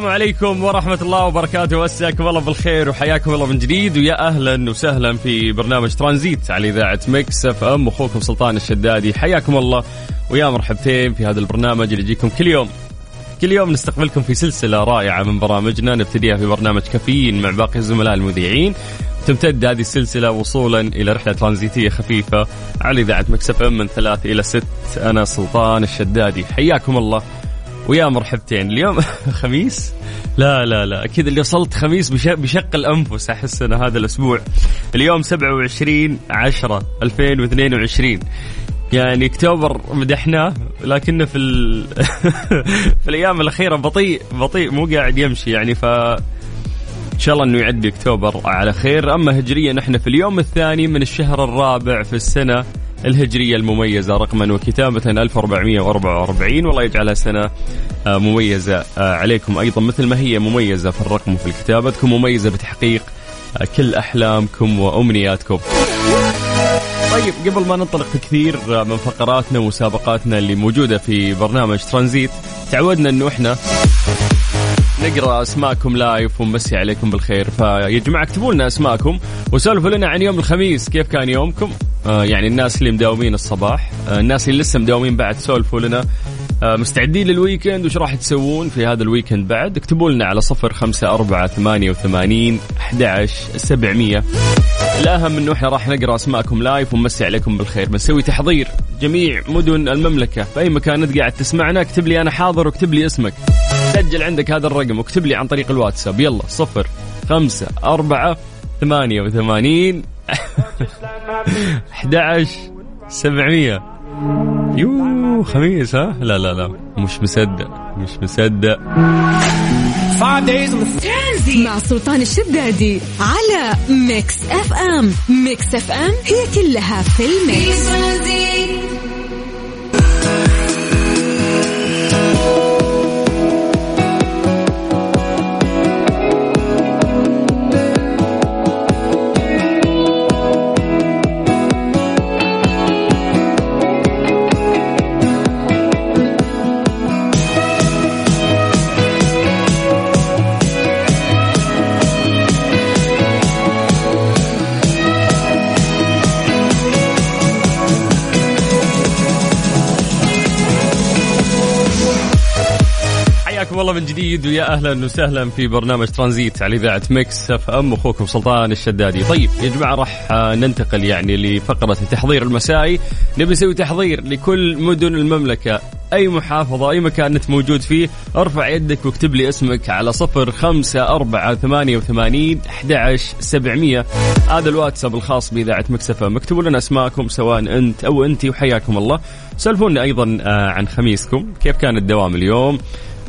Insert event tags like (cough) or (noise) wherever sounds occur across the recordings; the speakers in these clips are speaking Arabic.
السلام عليكم ورحمة الله وبركاته. مساكم الله بالخير وحياكم الله من جديد. ويا أهلا وسهلا في برنامج ترانزيت على إذاعة مكس إف إم. أخوكم سلطان الشدادي. حياكم الله. ويا مرحبتين في هذا البرنامج اللي يجيكم كل يوم. كل يوم نستقبلكم في سلسلة رائعة من برامجنا. نبتديها في برنامج كافيين مع باقي الزملاء المذيعين. تمتد هذه السلسلة وصولا إلى رحلة ترانزيتية خفيفة على إذاعة مكس إف أم من ثلاث إلى ست. أنا سلطان الشدادي. حياكم الله. ويا مرحبتين. اليوم (laughs) خميس؟ لا لا لا. أكيد اللي وصلت خميس بش- بشق الأنفس أحس إن هذا الأسبوع. اليوم 27 10 2022 يعني أكتوبر مدحناه لكنه في ال... (laughs) في الأيام الأخيرة بطيء بطيء مو قاعد يمشي. يعني ف إن شاء الله إنه يعدي أكتوبر على خير. أما هجريا إحنا في اليوم الثاني من الشهر الرابع في السنة. الهجرية المميزة رقما وكتابه 1444 والله يجعلها سنه آه، مميزة آه، عليكم أيضا مثل ما هي مميزة في الرقم وفي الكتابه تكون مميزة بتحقيق آه، كل أحلامكم وأمنياتكم. طيب قبل ما ننطلق في كثير من فقراتنا ومسابقاتنا اللي موجودة في برنامج ترانزيت تعودنا إنه إحنا نقرأ أسماءكم لايف ونمسي عليكم بالخير. فيا جماعة اكتبوا لنا أسماءكم وسولفوا لنا عن يوم الخميس. كيف كان يومكم؟ آه يعني الناس اللي مداومين الصباح آه الناس اللي لسه مداومين بعد سولفوا لنا. آه مستعدين لل weekend وش راح تسوون في هذا ال weekend بعد؟ اكتبوا لنا على صفر خمسة أربعة ثمانية وثمانين أحد سبعمية. الأهم أنه إحنا راح نقرأ أسماءكم live ونمسي عليكم بالخير. بنسوي تحضير جميع مدن المملكة. في أي مكان أنت قاعد تسمعنا اكتب لي أنا حاضر واكتب لي اسمك. سجل عندك هذا الرقم واكتب لي عن طريق الواتساب. يلا صفر خمسة أربعة ثمانية وثمانين أحد سبعمية. يو خميس ها؟ لا لا لا مش مصدق مش مصدق. مع سلطان الشدادي على ميكس اف ام ميكس اف ام هي كلها في في الميكس الله من جديد ويا أهلا وسهلا في برنامج ترانزيت على إذاعة مكس أف أم. أخوكم سلطان الشدادي. طيب يا جماعة راح ننتقل يعني لفقرة التحضير المسائي، نبي نسوي تحضير لكل مدن المملكة، أي محافظة أي مكان أنت موجود فيه، ارفع يدك واكتب لي اسمك على صفر خمسة أربعة ثمانية وثمانين أحد سبعمية. هذا الواتساب الخاص بإذاعة مكس إف أم اكتبوا لنا أسماءكم سواء أنت أو أنت وحياكم الله. سولفوا لنا أيضا آه، عن خميسكم. كيف كان الدوام اليوم؟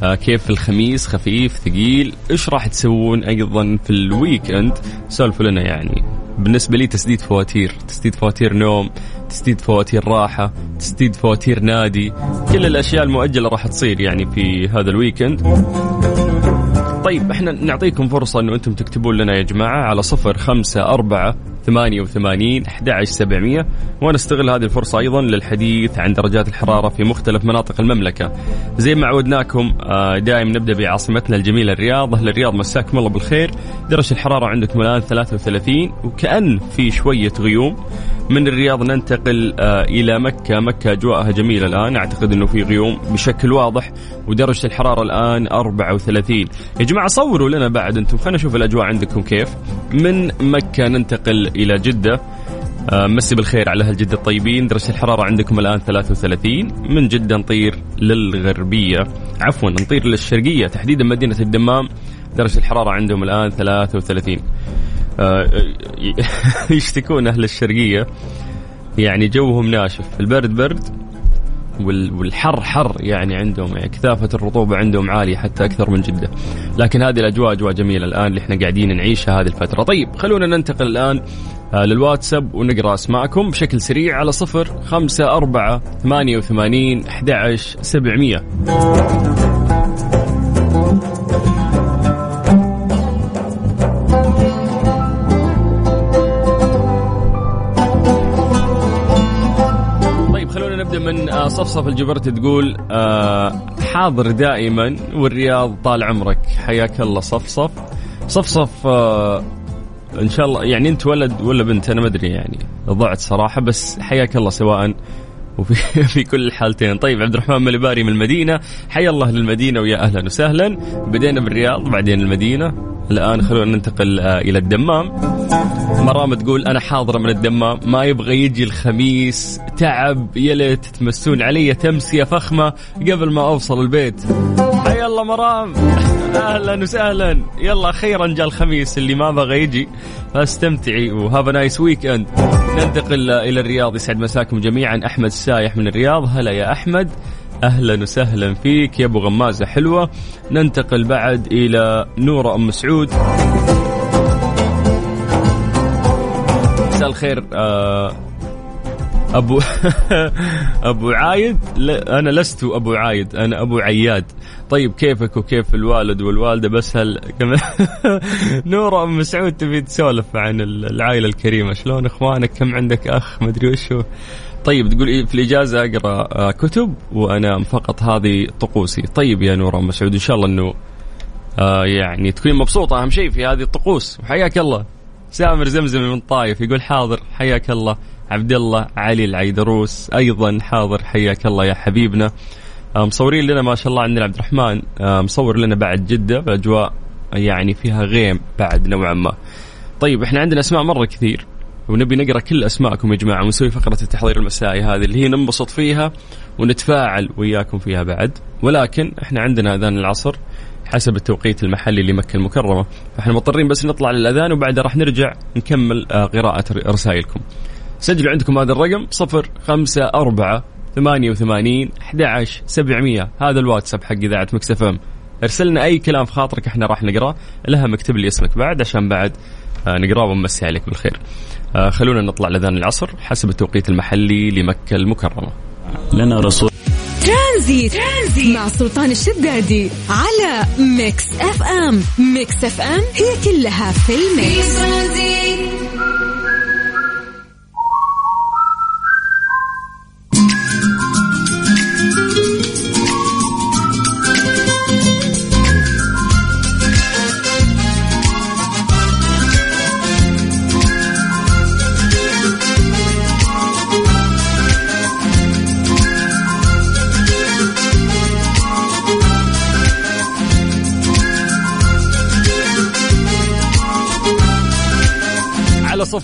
كيف الخميس؟ خفيف ثقيل. إيش راح تسوون أيضا في ال weekend سولفوا لنا يعني. بالنسبة لي تسديد فواتير. تسديد فواتير نوم تسديد فواتير راحة تسديد فواتير نادي. كل الأشياء المؤجلة راح تصير يعني في هذا ال weekend. طيب إحنا نعطيكم فرصة إنه أنتم تكتبون لنا يا جماعة على صفر خمسة أربعة 88 11700 ونستغل هذه الفرصة أيضا للحديث عن درجات الحرارة في مختلف مناطق المملكة. زي ما عودناكم آه، دائم نبدأ بعاصمتنا الجميلة الرياض. أهل الرياض مساكم الله بالخير. درجة الحرارة عندكم الآن 33 وكأن في شوية غيوم. من الرياض ننتقل آه، إلى مكة. مكة أجواءها جميلة الآن. أعتقد أنه في غيوم بشكل واضح. ودرجة الحرارة الآن 34 يا جماعة صوروا لنا بعد أنتم. خلينا نشوف الأجواء عندكم كيف. من مكة ننتقل إلى جدة. آه، مسي بالخير على أهل جدة الطيبين. درجة الحرارة عندكم الآن 33 من جدة نطير للغربية. عفوا نطير للشرقية. تحديدا مدينة الدمام. درجة الحرارة عندهم الآن 33 آه، (laughs) يشتكون أهل الشرقية. يعني جوهم ناشف. البرد برد. والحر حر يعني عندهم يعني كثافة الرطوبة عندهم عالية حتى أكثر من جدة. لكن هذه الأجواء أجواء جميلة الآن اللي إحنا قاعدين نعيشها هذه الفترة. طيب خلونا ننتقل الآن آه، للواتساب ونقرأ أسماءكم بشكل سريع على صفر خمسة أربعة ثمانية وثمانين أحد سبعمية. صفصف الجبرت تقول آه، حاضر دائما والرياض طال عمرك. حياك الله صفصف. صفصف آه، إن شاء الله يعني أنت ولد ولا بنت أنا ما أدري يعني ضعت صراحة بس حياك الله سواء وفي (laughs) في كل الحالتين. طيب عبد الرحمن مليباري من المدينة. حيا الله للمدينة ويا أهلا وسهلا. بدينا بالرياض بعدين المدينة. الآن خلونا ننتقل إلى الدمام. مرام تقول أنا حاضره من الدمام. ما يبغى يجي الخميس. تعب يا ليت تمسون علي تمسية فخمة قبل ما أوصل البيت. حيا الله مرام. (laughs) أهلا وسهلا. يلا أخيرا جاء الخميس اللي ما بغى يجي فاستمتعي و have nice weekend ننتقل إلى الرياض يسعد مساكم جميعا. أحمد السايح من الرياض. هلا يا أحمد. أهلا وسهلا فيك. يا أبو غمازة حلوة. ننتقل بعد إلى نورة أم سعود. مساء الخير آه أبو (laughs) أبو عايد. أنا لست أبو عايد أنا أبو عياد. طيب كيفك وكيف الوالد والوالدة؟ بس هل (laughs) نورة أم سعود تبي تسولف عن العائلة الكريمة؟ شلون إخوانك؟ كم عندك أخ؟ مدري وشو طيب تقول إيه في الإجازة أقرأ آه، كتب وانام فقط هذه طقوسي. طيب يا نورة أم مسعود إن شاء الله إنه آه يعني تكوني مبسوطة. أهم شيء في هذه الطقوس. وحياك الله. سامر زمزم من طايف يقول حاضر حياك الله. عبد الله علي العيدروس أيضا حاضر. حياك الله يا حبيبنا. مصورين لنا ما شاء الله عندنا عبد الرحمن آه، مصور لنا بعد جدة بأجواء يعني فيها غيم بعد نوعا ما. طيب إحنا عندنا أسماء مرة كثير ونبي نقرأ كل أسماءكم يا جماعة ونسوي فقرة التحضير المسائي هذه اللي هي ننبسط فيها ونتفاعل وياكم فيها بعد. ولكن إحنا عندنا أذان العصر حسب التوقيت المحلي لمكة المكرمة. فإحنا مضطرين بس نطلع للأذان وبعدها راح نرجع نكمل آه، قراءة رسائلكم. سجلوا عندكم هذا الرقم صفر خمسة أربعة ثمانية وثمانين أحد سبعمية. هذا الواتساب حق إذاعة مكسف أم. ارسلنا أي كلام في خاطرك إحنا راح نقراه لها مكتب لي اسمك بعد عشان بعد آه، نقراه ونمسي عليك بالخير. آه، خلونا نطلع لذان العصر حسب التوقيت المحلي لمكة المكرمة. لنا رسول. ترانزيت, ترانزيت مع سلطان الشدادي على ميكس إف إم. ميكس إف إم هي كلها في الميكس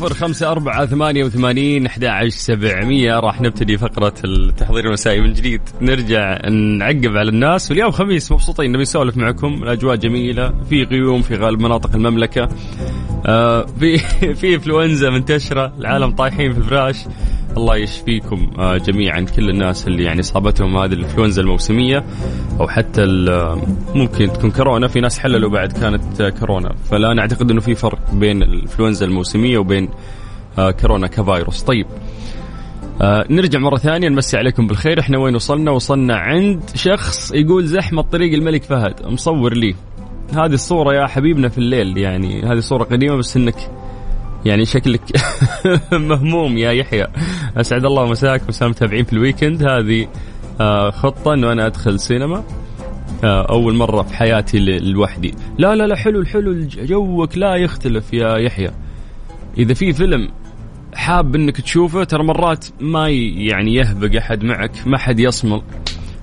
صفر خمسة أربعة ثمانية وثمانين أحد سبعمية. راح نبتدي فقرة التحضير المسائي من جديد. نرجع نعقب على الناس. واليوم خميس مبسوطين نبي نسولف معكم. الأجواء جميلة. في غيوم في غالب مناطق المملكة. آه في (laughs) في إنفلونزا منتشرة. العالم طايحين في الفراش. الله يشفيكم آه، جميعا كل الناس اللي يعني اصابتهم هذه الإنفلونزا الموسمية أو حتى ممكن تكون كورونا في ناس حللوا بعد كانت كورونا. فلا نعتقد إنه في فرق بين الإنفلونزا الموسمية وبين آه، كورونا كفيروس. طيب آه نرجع مرة ثانية نمسي عليكم بالخير. إحنا وين وصلنا؟ وصلنا عند شخص يقول زحمة طريق الملك فهد. مصور لي. هذه الصورة يا حبيبنا في الليل يعني هذه صورة قديمة بس إنك يعني شكلك (laughs) مهموم يا يحيى. أسعد الله مساك وسام متابعين في الويكند. هذه آه، خطة إنه أنا أدخل سينما آه، أول مرة في حياتي لوحدي. لا لا لا حلو الحلو جوك لا يختلف يا يحيى. إذا في فيلم حاب إنك تشوفه ترى مرات ما يعني يهبق أحد معك ما حد يصمل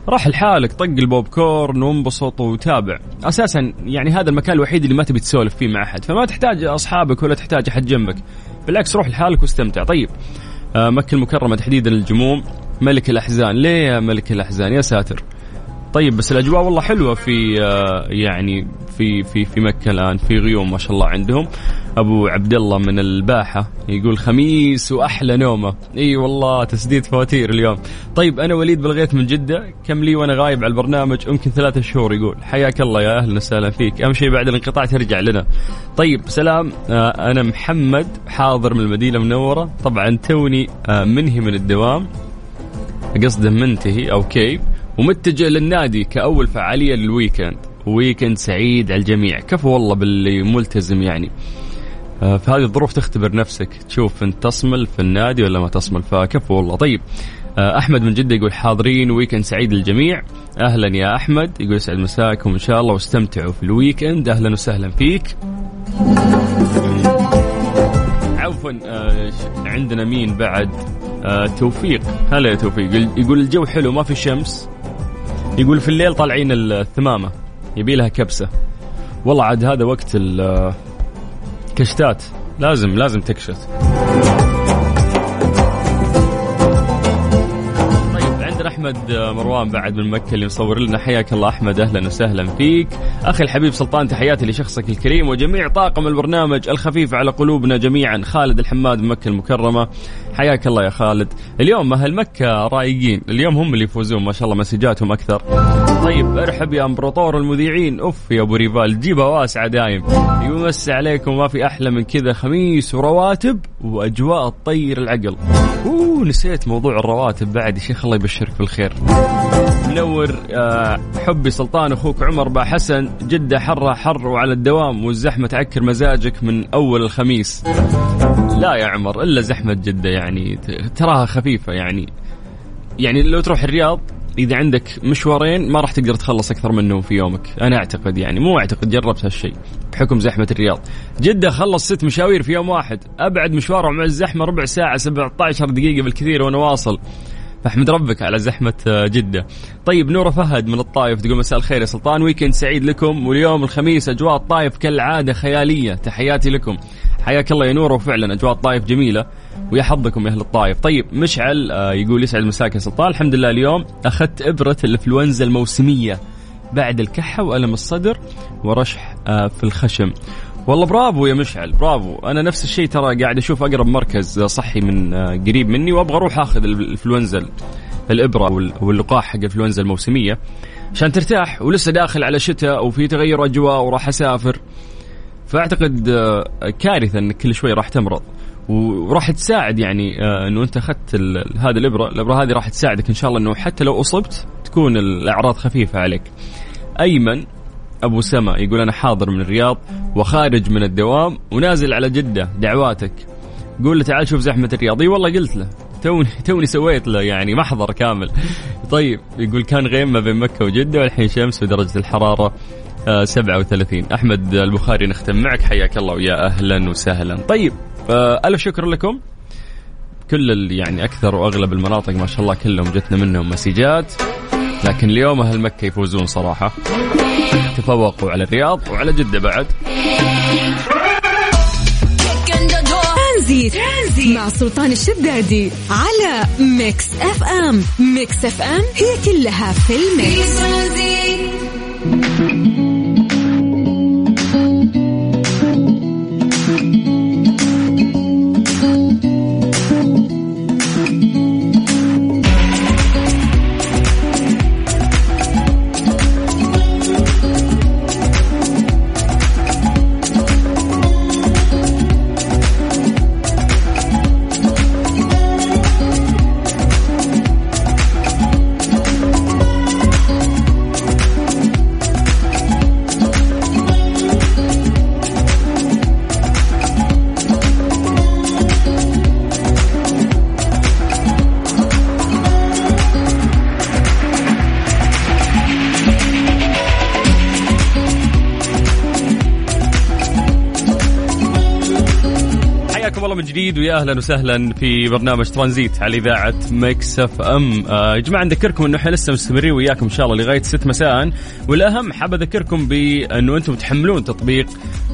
راح لحالك طق البوب كورن وانبسط وتابع. أساسا يعني هذا المكان الوحيد اللي ما تبي تسولف فيه مع أحد. فما تحتاج أصحابك ولا تحتاج أحد جنبك. بالعكس روح لحالك واستمتع. طيب آه، مكة المكرمة تحديدا الجموم ملك الأحزان. ليه يا ملك الأحزان؟ يا ساتر. طيب بس الأجواء والله حلوة في آه، يعني في في في مكة الآن في غيوم ما شاء الله عندهم. أبو عبد الله من الباحة يقول خميس وأحلى نومة. إي والله تسديد فواتير اليوم. طيب أنا وليد بالغيث من جدة. كم لي وأنا غايب على البرنامج؟ يمكن ثلاثة شهور يقول. حياك الله يا أهلا وسهلا فيك. أهم شيء بعد الانقطاع ترجع لنا. طيب سلام. آه، أنا محمد حاضر من المدينة المنورة. طبعا توني آه، منهي من الدوام. قصده منتهي okay ومتجه للنادي كأول فعالية لل weekend. weekend سعيد على الجميع. كفو والله باللي ملتزم يعني. آه، في هذه الظروف تختبر نفسك. تشوف انت تصمل في النادي ولا ما تصمل. فكفو والله. طيب آه، أحمد من جدة يقول حاضرين weekend سعيد للجميع. أهلا يا أحمد. يقول يسعد مساكم إن شاء الله واستمتعوا في ال weekend. أهلا وسهلا فيك. عفوا آه، عندنا مين بعد؟ توفيق. هلا يا توفيق. يقول الجو حلو ما في شمس. يقول في الليل طالعين الثمامة يبي لها كبسة. والله عاد هذا وقت الكشتات لازم لازم تكشت. أحمد مروان بعد من مكة اللي مصور لنا. حياك الله أحمد أهلا وسهلا فيك. أخي الحبيب سلطان تحياتي لشخصك الكريم وجميع طاقم البرنامج الخفيف على قلوبنا جميعا خالد الحماد من مكة المكرمة. حياك الله يا خالد. اليوم أهل مكة رايقين اليوم هم اللي يفوزون ما شاء الله مسجاتهم أكثر. طيب ارحب يا امبراطور المذيعين. أوف يا أبو ريفال جيبها واسعه دايم. يمسي عليكم ما في أحلى من كذا. خميس ورواتب وأجواء تطير العقل. أوه نسيت موضوع الرواتب بعد يا شيخ الله يبشرك بالخير. منور آه، حبي سلطان أخوك عمر با حسن. جدة حرها حر وعلى الدوام والزحمة تعكر مزاجك من أول الخميس. لا يا عمر إلا زحمة جدة يعني تراها خفيفة يعني. يعني لو تروح الرياض إذا عندك مشوارين ما راح تقدر تخلص أكثر منهم في يومك. أنا أعتقد يعني مو أعتقد جربت هالشيء بحكم زحمة الرياض. جدة خلص ست مشاوير في يوم واحد. أبعد مشواره مع الزحمة ربع ساعة 17 دقيقة بالكثير وأنا واصل. فاحمد ربك على زحمة آه، جدة. طيب نورة فهد من الطايف تقول مساء الخير يا سلطان. ويكند سعيد لكم. واليوم الخميس أجواء الطايف كالعادة خيالية. تحياتي لكم. حياك الله يا نورة. وفعلا أجواء الطايف جميلة. ويا حظكم يا أهل الطايف طيب مشعل آه، يقول يسعد مساك يا سلطان. الحمد لله اليوم أخذت إبرة الإنفلونزا الموسمية بعد الكحة وألم الصدر ورشح آه، في الخشم. والله برافو يا مشعل برافو أنا نفس الشيء ترى قاعد أشوف أقرب مركز صحي من آه، قريب مني وأبغى أروح أخذ الانفلونزا الإبرة وال- واللقاح حق الانفلونزا الموسمية عشان ترتاح ولسه داخل على شتاء وفي تغير أجواء وراح أسافر فأعتقد آه، كارثة انك كل شوي راح تمرض وراح تساعد يعني آه، إنه أنت أخذت هذه الإبرة، الإبرة هذه راح تساعدك إن شاء الله إنه حتى لو أصبت تكون الأعراض خفيفة عليك. أيمن أبو سما يقول أنا حاضر من الرياض وخارج من الدوام ونازل على جدة دعواتك. قول له تعال شوف زحمة الرياض، إي والله قلت له. توني توني سويت له يعني محضر كامل. طيب يقول كان غيم ما بين مكة وجدة والحين شمس ودرجة الحرارة آه، 37 أحمد البخاري نختم معك. حياك الله ويا أهلا وسهلا. طيب آه، ألف شكر لكم. كل يعني أكثر وأغلب المناطق ما شاء الله كلهم جتنا منهم مسيجات لكن اليوم أهل مكة يفوزون صراحة. تفوقوا على الرياض وعلى جدة بعد. ترانزيت مع سلطان الشدادي على Mix FM. Mix FM هي كلها في ال mix. جديد ويا أهلا وسهلا في برنامج ترانزيت على إذاعة Mix FM. آه، يا جماعة نذكركم إنه إحنا لسه مستمرين وياكم إن شاء الله لغاية 6 مساء. والأهم حاب أذكركم بأنه أنتم تحملون تطبيق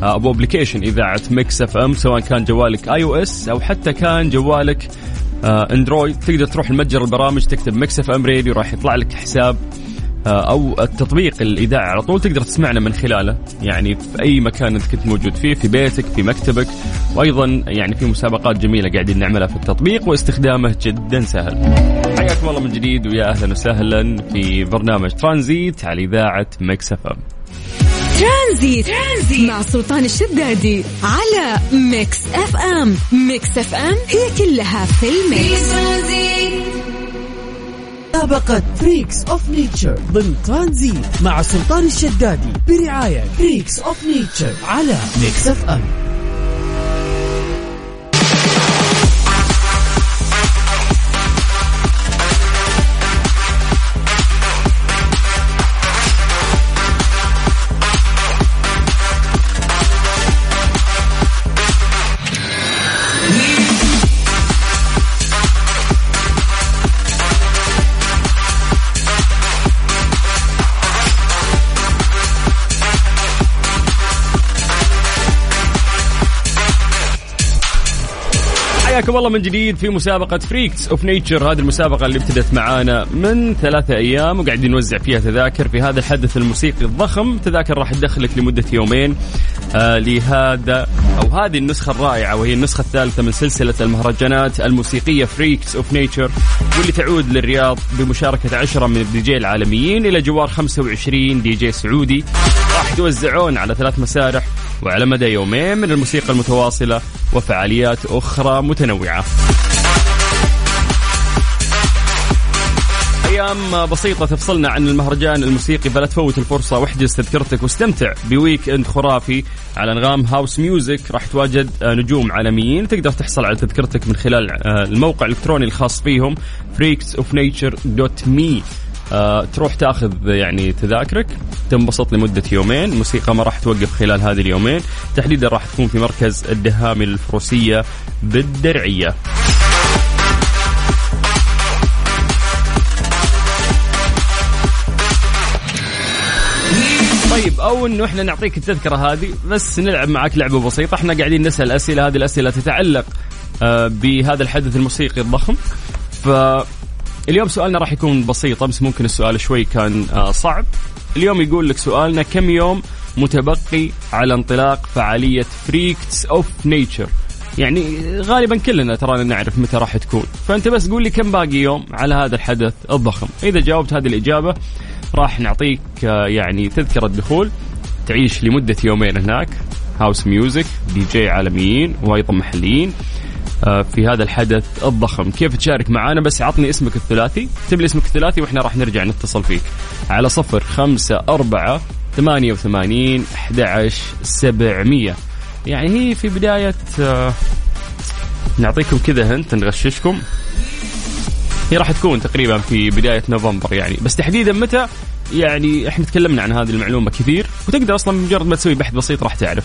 آه، أو application إذاعة Mix FM سواء كان جوالك iOS أو حتى كان جوالك آه، Android. تقدر تروح لمتجر البرامج تكتب Mix FM Radio راح يطلع لك حساب. آه، أو التطبيق الإذاعي. على طول تقدر تسمعنا من خلاله. يعني في أي مكان أنت كنت موجود فيه في بيتك في مكتبك. وأيضا يعني في مسابقات جميلة قاعدين نعملها في التطبيق واستخدامه جدا سهل. حياكم الله من جديد ويا أهلا وسهلا في برنامج ترانزيت على إذاعة Mix FM. ترانزيت. ترانزيت مع سلطان الشدادي على Mix FM. Mix FM هي كلها في في ال mix. ترانزيت مسابقة Freaks of Nature ضمن ترانزيت مع سلطان الشدادي برعاية Freaks of Nature على ميكس اف ام حياكم الله من جديد في مسابقة Freaks of Nature هذه المسابقة اللي ابتدت معانا من ثلاثة أيام وقاعدين نوزع فيها تذاكر. في هذا الحدث الموسيقي الضخم تذاكر راح تدخلك لمدة يومين آه لهذا أو هذه النسخة الرائعة وهي النسخة الثالثة من سلسلة المهرجانات الموسيقية Freaks of Nature واللي تعود للرياض بمشاركة عشرة من الدي جي العالميين إلى جوار 25 دي جي سعودي. راح يتوزعون على ثلاث مسارح وعلى مدى يومين من الموسيقى المتواصلة وفعاليات أخرى متنوعة. أيام بسيطة تفصلنا عن المهرجان الموسيقي فلا تفوت الفرصة واحجز تذكرتك واستمتع ب weekend خرافي على أنغام house music. راح تواجد نجوم عالميين تقدر تحصل على تذكرتك من خلال الموقع الإلكتروني الخاص فيهم freaksofnature.me آه، تروح تاخذ يعني تذاكرك. تنبسط لمدة يومين. الموسيقى ما راح توقف خلال هذه اليومين. تحديدا راح تكون في مركز الدهامي الفروسية بالدرعية. طيب أو إنه إحنا نعطيك التذكرة هذه بس نلعب معك لعبة بسيطة. إحنا قاعدين نسأل أسئلة. هذه الأسئلة تتعلق آه، بهذا الحدث الموسيقي الضخم. ف اليوم سؤالنا راح يكون بسيط أمس ممكن السؤال شوي كان آه، صعب. اليوم يقول لك سؤالنا كم يوم متبقي على انطلاق فعالية Freaks of Nature يعني غالبا كلنا ترانا نعرف متى راح تكون. فأنت بس قول لي كم باقي يوم على هذا الحدث الضخم. إذا جاوبت هذه الإجابة راح نعطيك آه، يعني تذكرة دخول تعيش لمدة يومين هناك. house music DJ عالميين وأيضا محليين. في هذا الحدث الضخم. كيف تشارك معنا بس عطني اسمك الثلاثي. اكتب لي اسمك الثلاثي وإحنا راح نرجع نتصل فيك. على صفر خمسة أربعة ثمانية وثمانين أحد سبعمية. يعني هي في بداية آه، نعطيكم كذا هنت نغششكم. هي راح تكون تقريبا في بداية نوفمبر يعني. بس تحديدا متى؟ يعني إحنا تكلمنا عن هذه المعلومة كثير. وتقدر أصلا بمجرد ما تسوي بحث بسيط راح تعرف.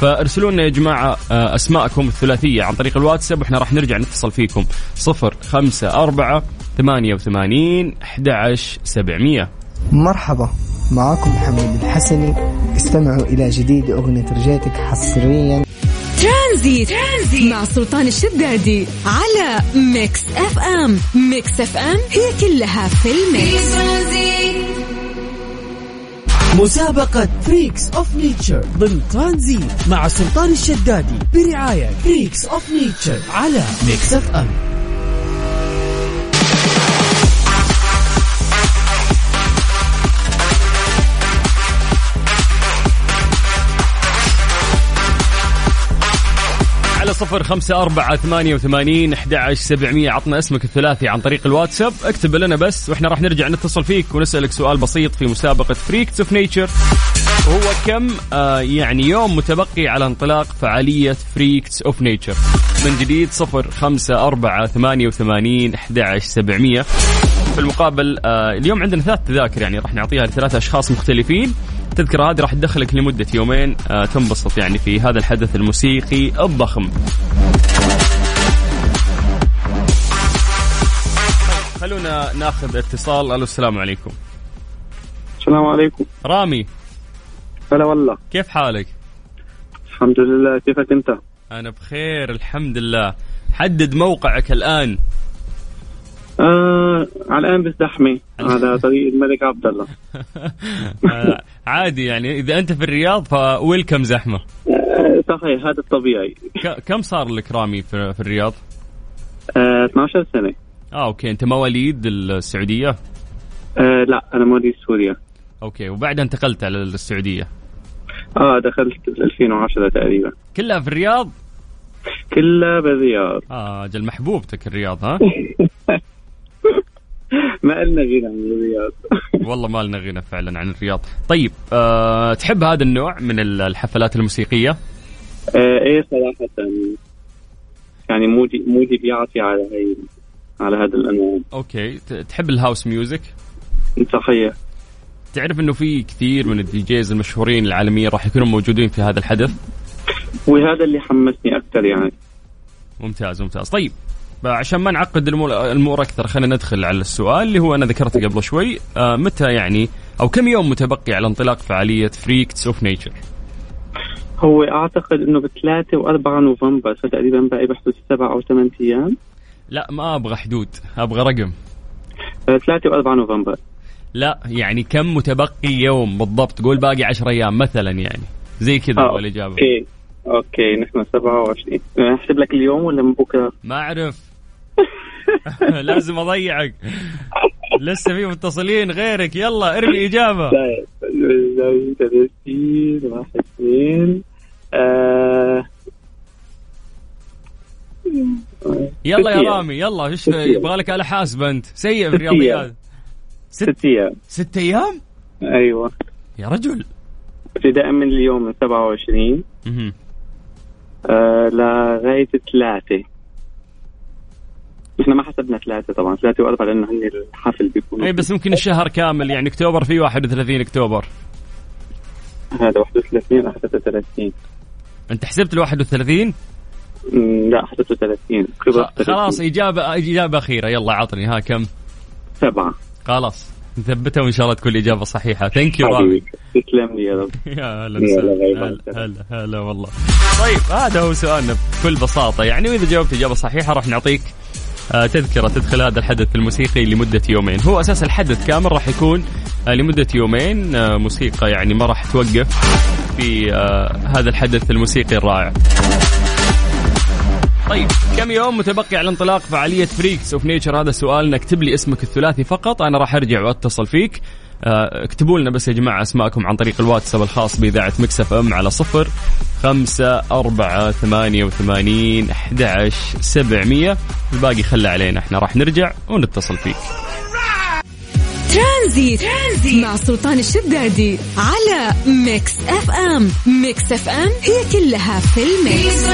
فارسلوا لنا يا جماعة آه، أسماءكم الثلاثية عن طريق الواتساب وإحنا راح نرجع نتصل فيكم. صفر خمسة أربعة ثمانية وثمانين أحد عشر سبعمية. مرحبا معاكم محمد الحسني. استمعوا إلى جديد أغنية رجيتك حصريا. ترانزيت. ترانزيت. مع سلطان الشدادي على Mix FM. Mix FM هي كلها في في ال mix. ترانزيت مسابقة Freaks of Nature ضمن ترانزيت مع سلطان الشدادي برعاية Freaks of Nature على Mix FM صفر خمسة أربعة ثمانية وثمانين أحد سبعمية. عطنا اسمك الثلاثي عن طريق الواتساب. اكتب لنا بس وإحنا راح نرجع نتصل فيك ونسألك سؤال بسيط في مسابقة Freaks of Nature هو كم آه يعني يوم متبقي على انطلاق فعالية Freaks of Nature من جديد صفر خمسة أربعة ثمانية وثمانين أحد سبعمية. في المقابل آه اليوم عندنا ثلاث تذاكر يعني راح نعطيها لثلاثة أشخاص مختلفين. التذكرة هذه راح تدخلك لمدة يومين آه تنبسط يعني في هذا الحدث الموسيقي الضخم. خلونا ناخذ اتصال. ألو السلام عليكم. السلام عليكم. رامي. هلا والله. كيف حالك؟ الحمد لله. كيفك انت؟ أنا بخير الحمد لله. حدد موقعك الآن. آه على الآن بالزحمه على (laughs) طريق الملك عبد الله. (laughs) آه، عادي يعني. إذا أنت في الرياض فويلكم زحمة؟ آه صحيح هذا الطبيعي. ك- كم صار لك رامي في, في الرياض؟ آه 12 سنة. آه okay. أنت مواليد السعودية؟ آه لا أنا مواليد سوريا. okay وبعدها انتقلت على السعودية. آه دخلت 2010 تقريبا. كلها في الرياض؟ كلها بالرياض. (laughs) أجل محبوبتك الرياض ها؟ ما قلنا غير عن الرياض. (laughs) والله ما لنا غنى فعلا عن الرياض. طيب أه تحب هذا النوع من ال- الحفلات الموسيقية؟ آه إيه صراحة. يعني مودي مودي بيعطي على هي على هذا الأنواع. okay تحب ال house music؟ صحيح. تعرف إنه في كثير من ال DJs المشهورين العالميين راح يكونوا موجودين في هذا الحدث؟ وهذا اللي حمسني أكثر يعني. ممتاز ممتاز. طيب عشان ما نعقد الأمور أكثر خلينا ندخل على السؤال اللي هو أنا ذكرته قبل شوي. آه متى يعني أو كم يوم متبقي على انطلاق فعالية Freaks of Nature هو أعتقد إنه بثلاثة وأربعة نوفمبر فتقريبا باقي بحدود سبع أو ثمان أيام. لا ما أبغى حدود أبغى رقم. آه، ثلاثة وأربعة نوفمبر. لا يعني كم متبقي يوم بالضبط؟ قول باقي 10 أيام مثلا يعني. زي كذا آه، هو الاجابه okay. okay نحن 27 آه، أحسب لك اليوم ولا من بكرة؟ ما أعرف. (laughs) لازم أضيعك. لسه في متصلين غيرك. يلا ارمي إجابة. 30 واحد اثنين. آه، يلا يا. رامي يلا إيش. يبغى لك على حاسبه أنت؟ سيء في الرياضيات. ست أيام. ست أيام؟ أيوه. يا رجل. ابتداء من اليوم من 27 مهم. آه لغاية ثلاثة. نحن ما حسبنا ثلاثة طبعا. ثلاثة وأربعة لأنه هن الحفل بيكون. اي بس ممكن الشهر كامل. يعني أكتوبر فيه 31 أكتوبر. هذا 31 أنا حسبته 30 أنت حسبت ال 31 أمم، لا حسبته 30 خ- خلاص إجابة إجابة أخيرة. يلا عطني ها كم؟ سبعة. خلاص نثبتها وان شاء الله تكون الإجابة صحيحة. ثانك يو رامي. تسلم لي يا رب. (laughs) يا هلا هلا. هلا والله. طيب هذا هو سؤالنا بكل بساطة. يعني واذا جاوبت إجابة صحيحة راح نعطيك آه، تذكرة تدخل هذا الحدث الموسيقي لمدة يومين. هو أساس الحدث كامل راح يكون آه، لمدة يومين آه، موسيقى يعني ما راح توقف في هذا الحدث الموسيقي الرائع. طيب كم يوم متبقي على انطلاق فعالية Freaks of Nature هذا سؤالنا اكتب لي اسمك الثلاثي فقط أنا راح أرجع وأتصل فيك. آه، اكتبوا لنا بس يا جماعة أسماءكم عن طريق الواتساب الخاص بإذاعة Mix FM على صفر خمسة أربعة ثمانية وثمانين أحد سبعمية. الباقي خلى علينا إحنا راح نرجع ونتصل فيك. ترانزيت, ترانزيت مع سلطان الشدادي على Mix FM Mix FM هي كلها في ال mix.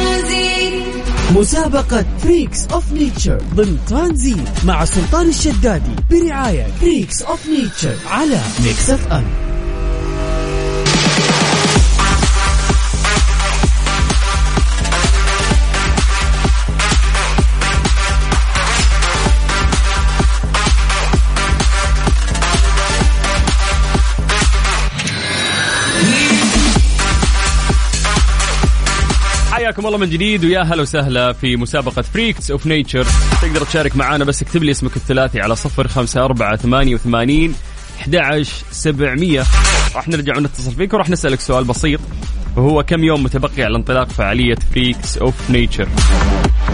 مسابقة Freaks of Nature ضمن ترانزيت مع سلطان الشدادي برعاية Freaks of Nature على Mix FM حياكم الله من جديد ويا هلا وسهلا في مسابقة Freaks of Nature تقدر تشارك معنا بس اكتب لي اسمك الثلاثي على صفر خمسة أربعة ثمانية وثمانين أحد عشر سبعمية. راح نرجع ونتصل فيك وراح نسألك سؤال بسيط. وهو كم يوم متبقي على انطلاق فعالية Freaks of Nature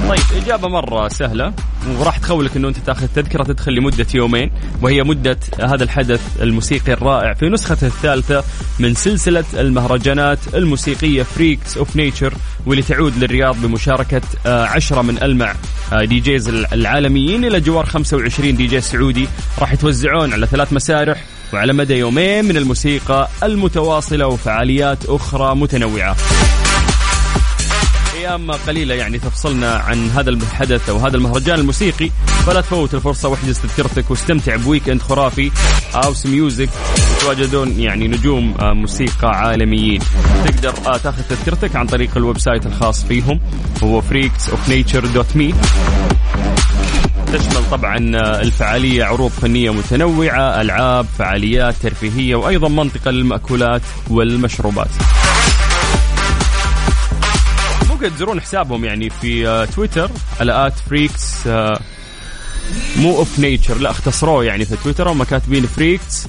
طيب إجابة مرة سهلة وراح تخولك أنه أنت تأخذ تذكرة تدخل لمدة يومين وهي مدة هذا الحدث الموسيقي الرائع في نسخته الثالثة من سلسلة المهرجانات الموسيقية Freaks of Nature واللي تعود للرياض بمشاركة آه، عشرة من ألمع آه، DJs العالميين إلى جوار 25 دي جي سعودي. راح يتوزعون على ثلاث مسارح وعلى مدى يومين من الموسيقى المتواصلة وفعاليات أخرى متنوعة. أيام قليلة يعني تفصلنا عن هذا الحدث أو هذا المهرجان الموسيقي. فلا تفوت الفرصة واحجز تذكرتك واستمتع ب weekend خرافي. house music يتواجدون يعني نجوم آه، موسيقى عالميين. تقدر آه، تاخذ تذكرتك عن طريق ال website الخاص فيهم. هو freaksofnature.me تشمل طبعا الفعالية عروض فنية متنوعة ألعاب فعاليات ترفيهية وأيضا منطقة للمأكولات والمشروبات. ممكن تزورون حسابهم يعني في آه، تويتر على at Freaks آه، مو of Nature لا اختصروه يعني في تويتر هم كاتبين Freaks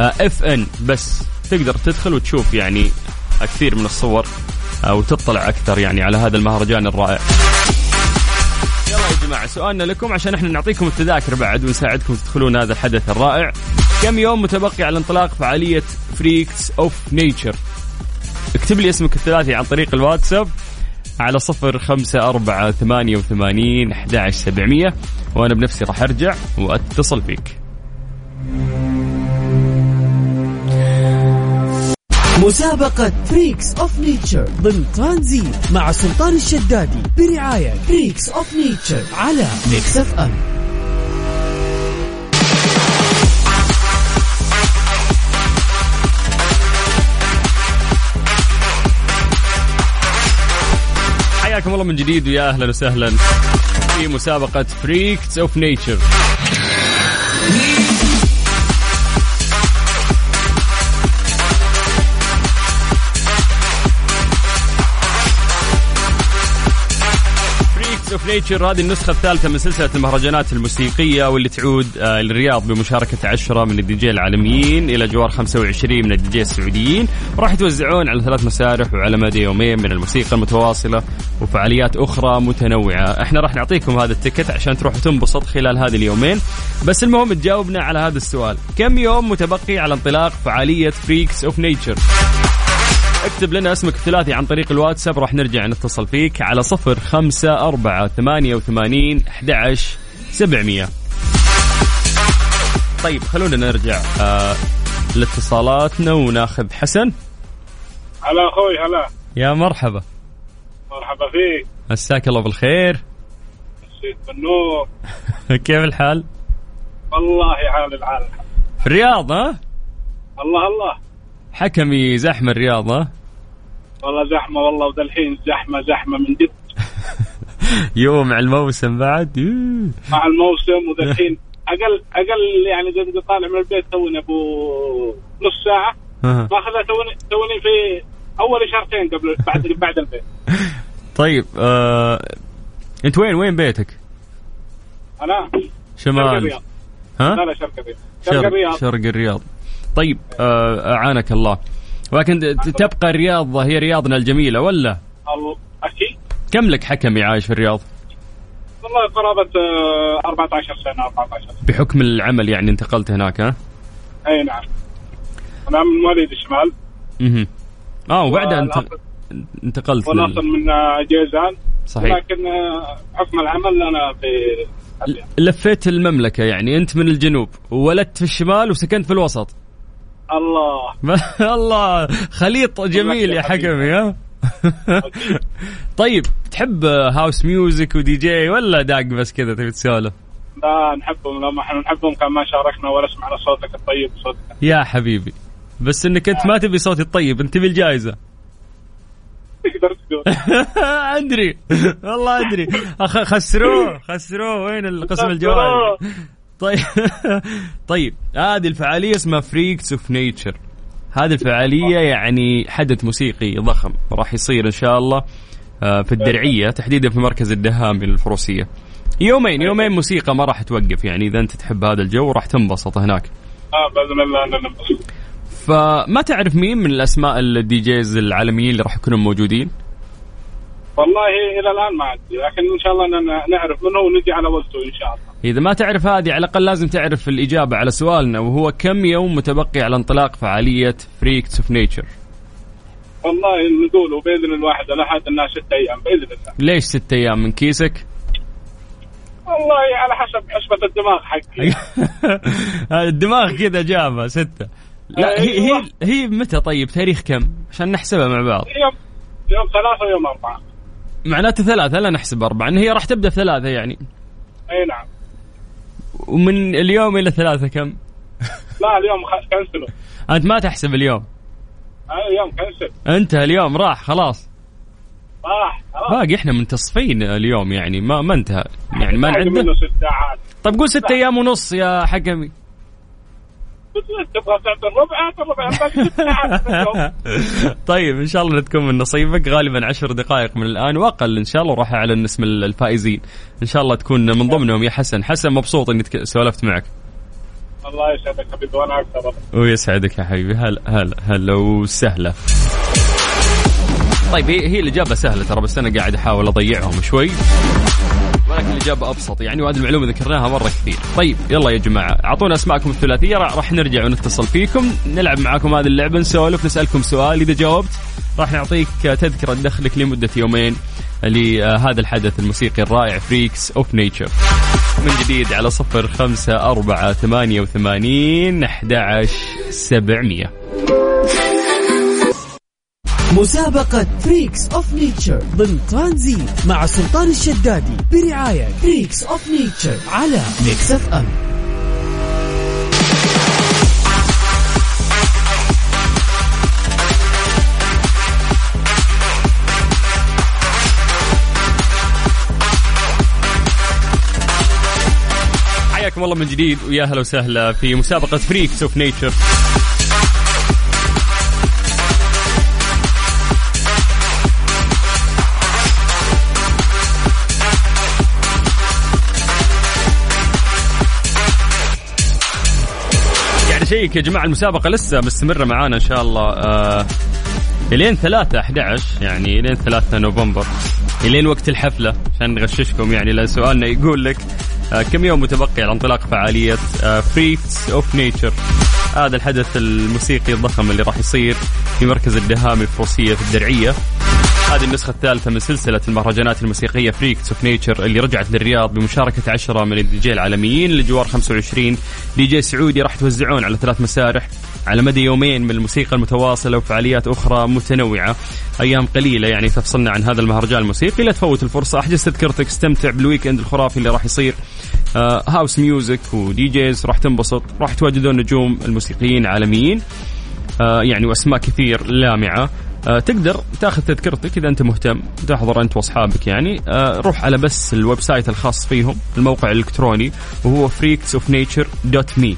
FN بس تقدر تدخل وتشوف يعني كثير من الصور آه، وتطلع أكثر يعني على هذا المهرجان الرائع. يلا يا جماعة سؤالنا لكم عشان إحنا نعطيكم التذاكر بعد ونساعدكم تدخلون هذا الحدث الرائع. كم يوم متبقي على انطلاق فعالية Freaks of Nature اكتب لي اسمك الثلاثي عن طريق الواتساب على صفر خمسة أربعة ثمانية وثمانين أحد سبعمية وأنا بنفسي راح أرجع وأتصل فيك. مسابقة Freaks of Nature ضمن ترانزيت مع سلطان الشدادي برعاية Freaks of Nature على Mix FM حياكم الله من جديد ويا أهلا وسهلا في مسابقة Freaks of Nature Nature هذه النسخة الثالثة من سلسلة المهرجانات الموسيقية واللي تعود آه، للرياض بمشاركة عشرة من الدي جي العالميين إلى جوار 25 من الدي جي السعوديين. وراح يتوزعون على ثلاث مسارح وعلى مدى يومين من الموسيقى المتواصلة وفعاليات أخرى متنوعة. إحنا راح نعطيكم هذا ال ticket عشان تروحوا تنبسط خلال هذه اليومين. بس المهم تجاوبنا على هذا السؤال. كم يوم متبقي على انطلاق فعالية Freaks of Nature اكتب لنا اسمك الثلاثي عن طريق الواتساب راح نرجع نتصل فيك على صفر خمسة أربعة ثمانية وثمانين أحد سبعمية. طيب خلونا نرجع آه لاتصالاتنا وناخذ حسن. هلا أخوي هلا. يا مرحبا. مرحبا فيك. مساك الله بالخير. مسيت بالنور (laughs) كيف الحال؟ والله حال العال في الرياض ها؟ الله الله. حكمي زحمة الرياض ها؟ والله زحمة والله وذا الحين زحمة زحمة من جد. (laughs) يوم على الموسم بعد. مع الموسم وذا الحين أقل أقل يعني زي ما طالع من البيت توني أبو نص ساعة. ماخذها توني توني في أول اشارتين قبل بعد (laughs) بعد البيت. طيب آه... أنت وين وين بيتك؟ أنا؟ شرق شمال الرياض. لا ها؟ لا شرق الرياض. شرق الرياض. شرق الرياض. طيب آه... أعانك الله. لكن ت- تبقى الرياض هي رياضنا الجميلة ولا؟ أكيد. كم لك حكمي عايش في الرياض؟ والله قرابة آه، 14 سنة 14 سنة. بحكم العمل يعني انتقلت هناك ها؟ أي نعم. أنا من مواليد الشمال. أها آه وبعدها انت... انتقلت والاصل لل... من آه، جيزان. صحيح. لكن آه، حكم العمل أنا في لفيت المملكة يعني أنت من الجنوب وولدت في الشمال وسكنت في الوسط. الله. (laughs) الله. خليط جميل يا حكمي ها (laughs) طيب تحب house music و DJ ولا داق بس كذا تبي تسولف؟ لا نحبهم. لو ما إحنا نحبهم كان ما شاركنا ولا سمعنا صوتك الطيب صوتك. يا حبيبي. بس إنك أنت ما تبي صوتي الطيب أنت تبي الجائزة. (laughs) تقدر تقول. أدري. والله أدري. خسروه خسروه. وين القسم الجوائز طيب. (laughs) طيب هذه الفعالية اسمها Freaks of Nature هذه الفعالية يعني حدث موسيقي ضخم راح يصير إن شاء الله آه، في الدرعية تحديدا في مركز الدهامي للفروسية. يومين يومين موسيقى ما راح توقف يعني إذا أنت تحب هذا الجو راح تنبسط هناك. آه بإذن الله اننا ننبسط فما تعرف مين من الأسماء ال DJs العالميين اللي راح يكونوا موجودين؟ والله إلى الآن ما عندي لكن إن شاء الله إننا نعرف منه ونجي على وقته إن شاء الله. إذا ما تعرف هذه على الأقل لازم تعرف الإجابة على سؤالنا وهو كم يوم متبقي على انطلاق فعالية Freaks of Nature والله نقول بإذن الواحد الاحد إنها ست أيام بإذن الله. ليش ستة أيام؟ من كيسك؟ والله على حسب حسبه الدماغ حقي. (laughs) الدماغ كذا جابها ستة. لا هي هي هي متى طيب؟ تاريخ كم؟ عشان نحسبها مع بعض. يوم يوم ثلاثة ويوم أربعة. معناته ثلاثة لا نحسب أربعة إن هي راح تبدأ ثلاثة يعني. أي نعم. ومن اليوم إلى ثلاثة كم؟ (laughs) لا اليوم خ- كنسلوا. أنت ما تحسب اليوم. اليوم كنسل. انتهى اليوم راح خلاص. راح خلاص. باقي إحنا منتصفين اليوم يعني ما ما انتهى. يعني ما نعده منه ست ساعات. طيب قول ست أيام ونص يا حكمي. تبغى تعطي الربع اعطي الربع باقي ست ساعات طيب إن شاء الله تكون من نصيبك. غالبا عشر دقائق من الآن وأقل إن شاء الله وراح أعلن اسم الفائزين. إن شاء الله تكون من ضمنهم يا حسن. حسن مبسوط إني سولفت معك. الله يسعدك حبيبي وأنا أكثر. ويسعدك يا حبيبي. هلا هلا هلا وسهلا. طيب هي هي الإجابة سهلة ترى بس أنا قاعد أحاول أضيعهم شوي. ولكن الإجابة أبسط. يعني وهذه المعلومة ذكرناها مرة كثير. طيب يلا يا جماعة. أعطونا أسماءكم الثلاثية. راح نرجع ونتصل فيكم. نلعب معاكم هذه اللعبة نسولف نسألكم سؤال. إذا جاوبت راح نعطيك تذكرة تدخلك لمدة يومين لهذا الحدث الموسيقي الرائع Freaks of Nature من جديد على صفر خمسة أربعة ثمانية وثمانين أحد سبعمية. مسابقة Freaks of Nature ضمن ترانزيت مع سلطان الشدادي برعاية Freaks of Nature على Mix FM حياكم الله من جديد ويا هلا وسهلا في مسابقة Freaks of Nature شيك يا جماعة المسابقة لسه مستمرة معانا إن شاء الله آه إلين 3 11 يعني إلين 3 نوفمبر. إلين وقت الحفلة عشان نغششكم يعني لأن سؤالنا يقول لك آه كم يوم متبقي على انطلاق فعالية Freaks of Nature هذا الحدث الموسيقي الضخم اللي راح يصير في مركز الدهامي للفروسية في الدرعية. هذه النسخة الثالثة من سلسلة المهرجانات الموسيقية Freaks of Nature اللي رجعت للرياض بمشاركة عشرة من الدي جي العالميين بجوار 25 دي جي سعودي راح يتوزعون على ثلاث مسارح على مدى يومين من الموسيقى المتواصلة وفعاليات أخرى متنوعة. أيام قليلة يعني تفصلنا عن هذا المهرجان الموسيقي. لا تفوت الفرصة. أحجز تذكرتك استمتع بال weekend الخرافي اللي راح يصير. house music و DJs راح تنبسط. راح تواجدون نجوم الموسيقيين عالميين. آه يعني وأسماء كثير لامعة. تقدر تاخذ تذكرتك إذا أنت مهتم تحضر أنت وأصحابك يعني. آه روح على بس ال website الخاص فيهم الموقع الإلكتروني وهو freaksofnature.me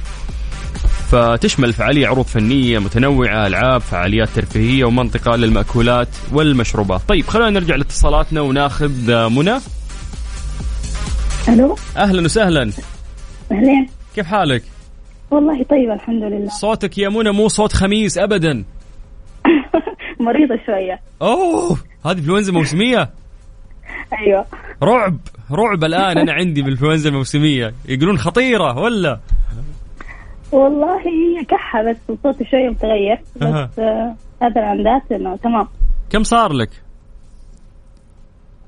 فتشمل الفعالية عروض فنية متنوعة ألعاب فعاليات ترفيهية ومنطقة للمأكولات والمشروبات. طيب خلونا نرجع لاتصالاتنا وناخذ آه، منى. ألو؟ أهلا وسهلا. أهلين. كيف حالك؟ والله طيب الحمد لله. صوتك يا منى مو صوت خميس أبدا. مريضة شوية. أوه هذه انفلونزا موسمية؟ أيوه. رعب رعب الآن أنا عندي بالانفلونزا الموسميه يقولون خطيرة ولا؟ والله هي كحة بس وصوتي شوية متغير. بس آه هذا العندات إنه تمام. كم صار لك؟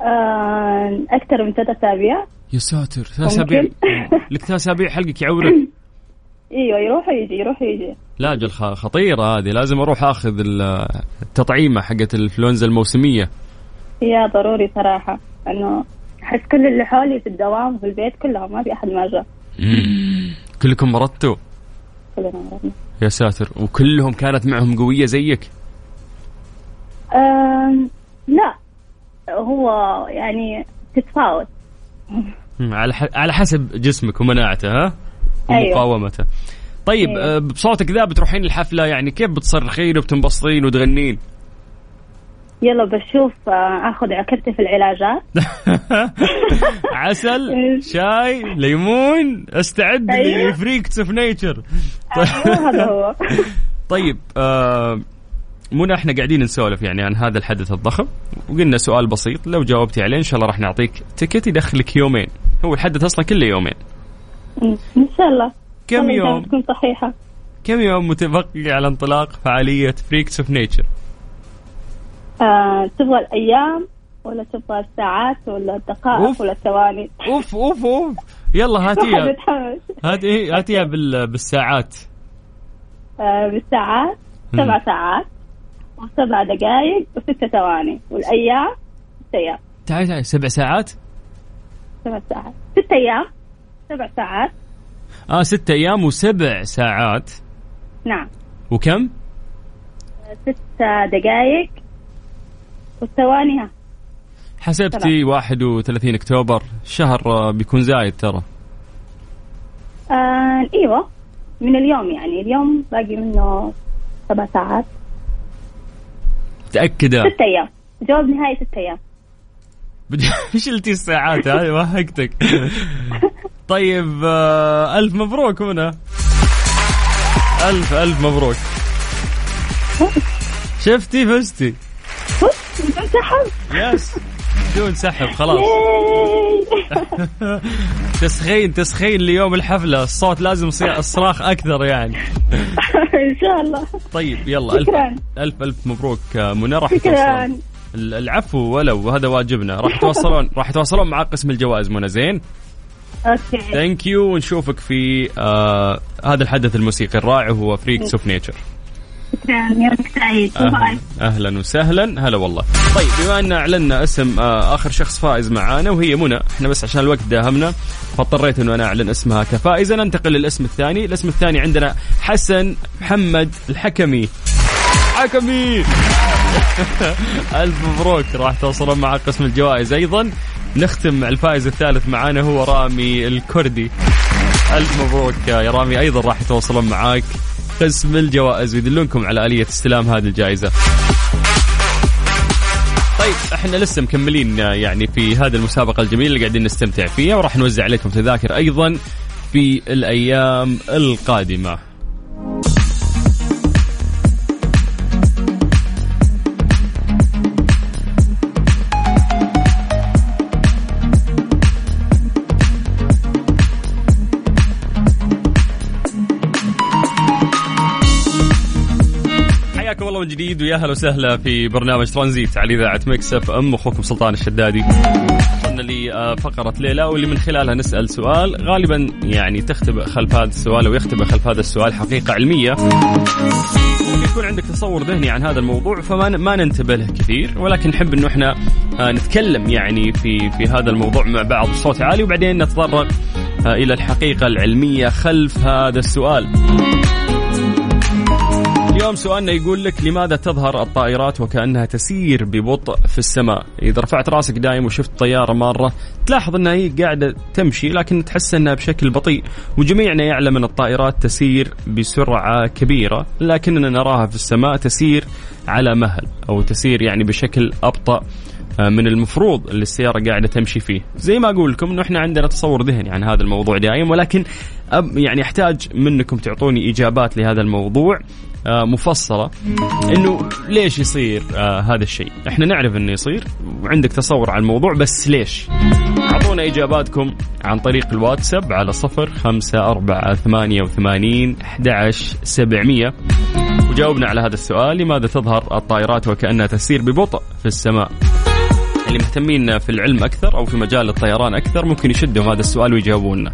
آه أكثر من ثلاث أسابيع. يا ساتر ثلاث أسابيع. لك ثلاث أسابيع حلقك يعورك. (laughs) إيوه يروح ويجي يروح ويجي لا جل خ- خطيرة هذه. لازم أروح آخذ ال- التطعيمة حقت الإنفلونزا الموسمية. يا ضروري صراحة انه أحس كل اللي حولي في الدوام في البيت كلهم ما في أحد ما جاء كلكم مرضتوا كلنا مرضنا يا ساتر. وكلهم كانت معهم قوية زيك؟ آه لا. هو يعني تتفاوت. على على حسب جسمك ومناعته ها؟ أيوة. ومقاومته طيب أيوة. آه، بصوتك ذا بتروحين الحفلة يعني كيف بتصرخين وبتنبسطين وتغنين؟ يلا بشوف آه آخذ عكرتي في العلاجات. (laughs) عسل (laughs) شاي ليمون استعد أيوة. ل Freaks of Nature. (laughs) هذا هو طيب آه منى إحنا قاعدين نسولف يعني عن هذا الحدث الضخم. وقلنا سؤال بسيط لو جاوبتي عليه إن شاء الله راح نعطيك ticket يدخلك يومين. هو الحدث أصلا كله يومين. إن شاء الله. كم يوم؟ تكون صحيحة. كم يوم متبقي على انطلاق فعالية Freaks of Nature آه تبغى الأيام ولا تبغى الساعات ولا الدقائق أوف. ولا الثواني؟ أوف أوف أوف. يلا هاتيها (laughs) هاتيها بال- بالساعات. آه بالساعات. سبع ساعات وسبع دقائق وست ثواني. والأيام ست أيام. تعال تعال سبع ساعات؟ سبع ساعات. ست أيام. سبع ساعات. آه ستة أيام وسبع ساعات. نعم. وكم؟ ست دقائق والثواني ها. حسبتي 31 أكتوبر. شهر آه، بيكون زايد ترى. آه إيوه. من اليوم يعني. اليوم باقي منه سبع ساعات. متأكدة؟ ست أيام. جواب نهائي ست أيام. (laughs) شلتي الساعات هذه وهقتك طيب آه، ألف مبروك هنا ألف ألف مبروك. شفتي فزتي. انسحب yes بدون سحب خلاص. (laughs) تسخين تسخين ليوم الحفلة. الصوت لازم يصير الصراخ أكثر يعني. (laughs) إن شاء الله. طيب يلا ألف شكراً. ألف ألف مبروك آه، منى. راح شكرا. العفو ولو هذا واجبنا. راح توصلون (laughs) راح توصلون مع قسم الجوائز منى زين؟ okay. thank you ونشوفك في آه هذا الحدث الموسيقي الرائع هو Freaks of Nature أهلا, أهلا وسهلا. هلا والله. طيب بما أن أعلنا اسم آه آخر شخص فائز معانا وهي منى. إحنا بس عشان الوقت داهمنا فاضطريت إنه أنا أعلن اسمها كفائزة. ننتقل للاسم الثاني. الاسم الثاني عندنا حسن محمد الحكمي. حكمي! (laughs) الف مبروك راح توصلون مع قسم الجوائز. أيضا نختم الفائز الثالث معانا هو رامي الكردي. ألف مبروك يا رامي. أيضا راح يتواصلون معاك قسم الجوائز ويدلونكم على آلية استلام هذه الجائزة. طيب إحنا لسه مكملين يعني في هذه المسابقة الجميله اللي قاعدين نستمتع فيها وراح نوزع عليكم تذاكر أيضا في الأيام القادمة. جديد ويا أهلا وسهلا في برنامج ترانزيت على إذاعة Mix FM أخوكم سلطان الشدادي. وصلنا لفقره ليه لا واللي من خلالها نسأل سؤال غالبا يعني تختبئ خلف هذا السؤال أو يختبئ خلف هذا السؤال حقيقة علمية. ممكن يكون عندك تصور ذهني عن هذا الموضوع فما ما ننتبه له كثير ولكن نحب إنه إحنا آه، نتكلم يعني في في هذا الموضوع مع بعض بصوت عالي وبعدين نتطرق آه، إلى الحقيقة العلمية خلف هذا السؤال. اليوم سؤالنا يقول لك لماذا تظهر الطائرات وكأنها تسير ببطء في السماء؟ إذا رفعت راسك دايم وشفت طيارة مارة تلاحظ أنها هي قاعدة تمشي لكن تحس أنها بشكل بطيء. وجميعنا يعلم أن الطائرات تسير بسرعة كبيرة لكننا نراها في السماء تسير على مهل أو تسير يعني بشكل أبطأ آه، من المفروض اللي السيارة قاعدة تمشي فيه. زي ما أقول لكم أنه إحنا عندنا تصور ذهني عن هذا الموضوع دائم ولكن يعني أحتاج منكم تعطوني إجابات لهذا الموضوع. آه، مفصلة. إنه ليش يصير آه هذا الشيء؟ إحنا نعرف إنه يصير وعندك تصور عن الموضوع بس ليش؟ أعطونا إجاباتكم عن طريق الواتساب على صفر خمسة أربعة ثمانية وثمانين أحد سبعمية. وجاوبنا على هذا السؤال لماذا تظهر الطائرات وكأنها تسير ببطء في السماء؟ اللي مهتمين في العلم أكثر أو في مجال الطيران أكثر ممكن يشدوا هذا السؤال ويجاوبونا.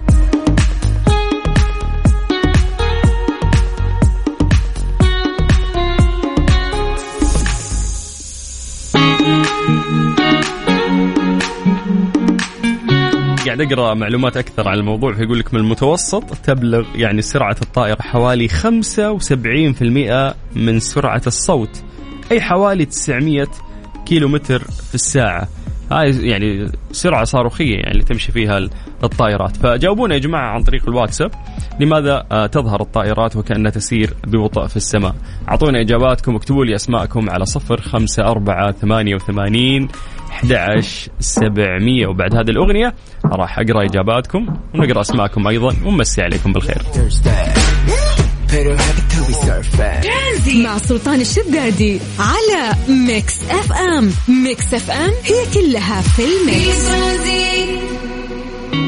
قاعد أقرأ معلومات أكثر عن الموضوع فيقول لك من المتوسط تبلغ يعني سرعة الطائرة حوالي 75% من سرعة الصوت أي حوالي 900 كيلو متر في الساعة. هاي يعني سرعة صاروخية يعني اللي تمشي فيها الطائرات. فجاوبونا يا جماعة عن طريق الواتساب. لماذا آه، تظهر الطائرات وكأنها تسير ببطء في السماء؟ أعطونا إجاباتكم واكتبوا لي أسماءكم على صفر خمسة أربعة ثمانية وثمانين 11 700 وبعد هذه الأغنية راح أقرأ إجاباتكم ونقرأ أسماءكم أيضا. ونمسي عليكم بالخير. مع سلطان الشدادي على Mix FM. Mix FM هي كلها في ال mix.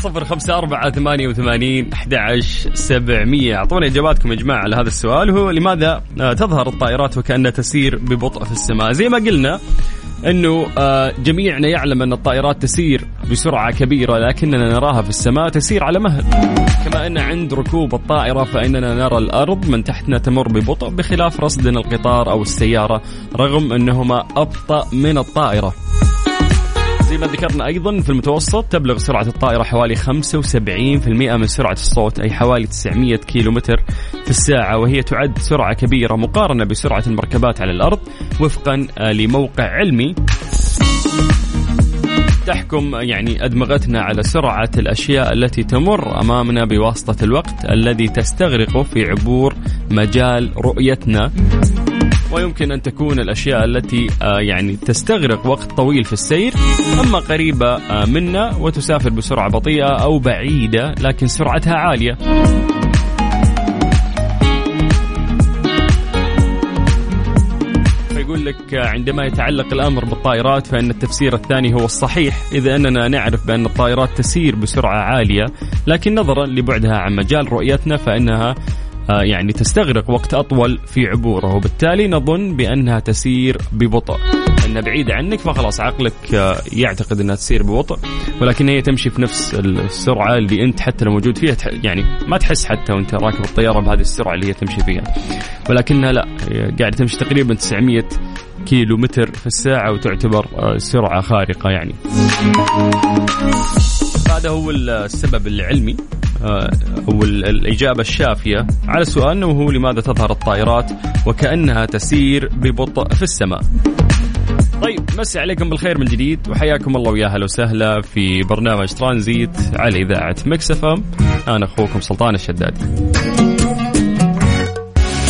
صفر خمسة أربعة ثمانية وثمانين أحد سبعمية. أعطونا إجاباتكم يا جماعة على هذا السؤال. هو لماذا آه، تظهر الطائرات وكأنها تسير ببطء في السماء؟ زي ما قلنا إنه آه، جميعنا يعلم أن الطائرات تسير بسرعة كبيرة لكننا نراها في السماء تسير على مهل. كما أن عند ركوب الطائرة فإننا نرى الأرض من تحتنا تمر ببطء بخلاف رصدنا القطار أو السيارة رغم أنهما أبطأ من الطائرة. ما ذكرنا أيضا في المتوسط تبلغ سرعة الطائرة حوالي 75% من سرعة الصوت أي حوالي 900 كيلو متر في الساعة وهي تعد سرعة كبيرة مقارنة بسرعة المركبات على الأرض وفقا آه، لموقع علمي. تحكم يعني أدمغتنا على سرعة الأشياء التي تمر أمامنا بواسطة الوقت الذي تستغرقه في عبور مجال رؤيتنا. ويمكن أن تكون الأشياء التي آه، يعني تستغرق وقت طويل في السير. أما قريبة آه، منا وتسافر بسرعة بطيئة أو بعيدة لكن سرعتها عالية. يقول لك آه، عندما يتعلق الأمر بالطائرات فإن التفسير الثاني هو الصحيح اذا أننا نعرف بأن الطائرات تسير بسرعة عالية. لكن نظرا لبعدها عن مجال رؤيتنا فإنها يعني تستغرق وقت أطول في عبوره. وبالتالي نظن بأنها تسير ببطء. أنها بعيدة عنك فخلاص عقلك آه، يعتقد أنها تسير ببطء. ولكن هي تمشي في نفس السرعة اللي أنت حتى لو موجود فيها يعني ما تحس حتى وأنت راكب الطيارة بهذه السرعة اللي هي تمشي فيها. ولكنها لا قاعدة تمشي تقريبا 900 كيلو متر في الساعة وتعتبر آه، سرعة خارقة يعني. هذا هو السبب العلمي. آه، أو الإجابة الشافية على سؤالنا وهو لماذا تظهر الطائرات وكأنها تسير ببطء في السماء. طيب مسي عليكم بالخير من جديد وحياكم الله ويا أهلا وسهلا في برنامج ترانزيت على إذاعة Mix FM أنا أخوكم سلطان الشدادي.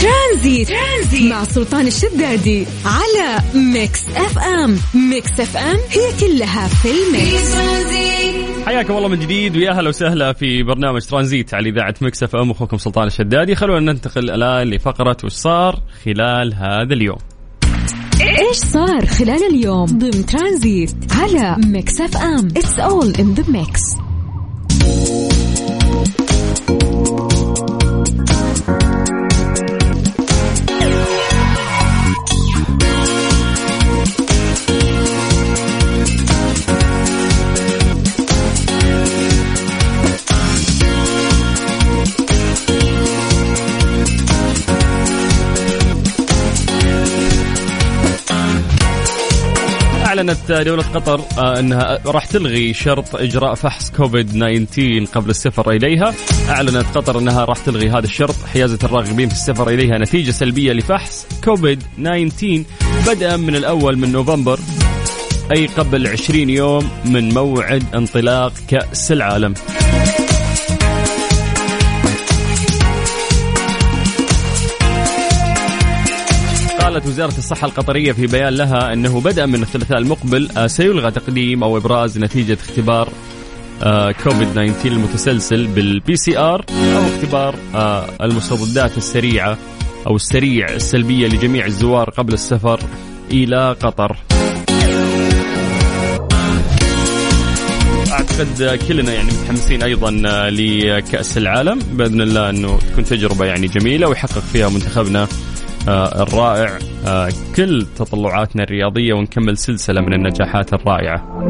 ترانزيت. ترانزيت مع سلطان الشدادي على Mix FM، Mix FM هي كلها في ال mix. حياكم الله من جديد ويا أهلا وسهلا في برنامج ترانزيت على إذاعة Mix FM أخوكم سلطان الشدادي. خلونا ننتقل الان لفقره وش صار خلال هذا اليوم. إيش صار خلال اليوم؟ ضمن ترانزيت على Mix FM. It's all in the mix أعلنت دولة قطر آه، إنها راح تلغي شرط إجراء فحص كوفيد 19 قبل السفر إليها. أعلنت قطر إنها راح تلغي هذا الشرط حيازة الراغبين في السفر إليها نتيجة سلبية لفحص كوفيد 19 بدءا من الأول من نوفمبر أي قبل 20 يوم من موعد انطلاق كأس العالم. قالت وزارة الصحة القطرية في بيان لها أنه بدءا من الثلاثاء المقبل آه، سيلغى تقديم أو إبراز نتيجة اختبار آه، كوفيد 19 المتسلسل بال PCR أو اختبار آه، المستضدات السريعة أو السريع السلبية لجميع الزوار قبل السفر إلى قطر. أعتقد كلنا يعني متحمسين أيضا لكأس العالم بإذن الله أنه تكون تجربة يعني جميلة ويحقق فيها منتخبنا آه، الرائع آه، كل تطلعاتنا الرياضية ونكمل سلسلة من النجاحات الرائعة.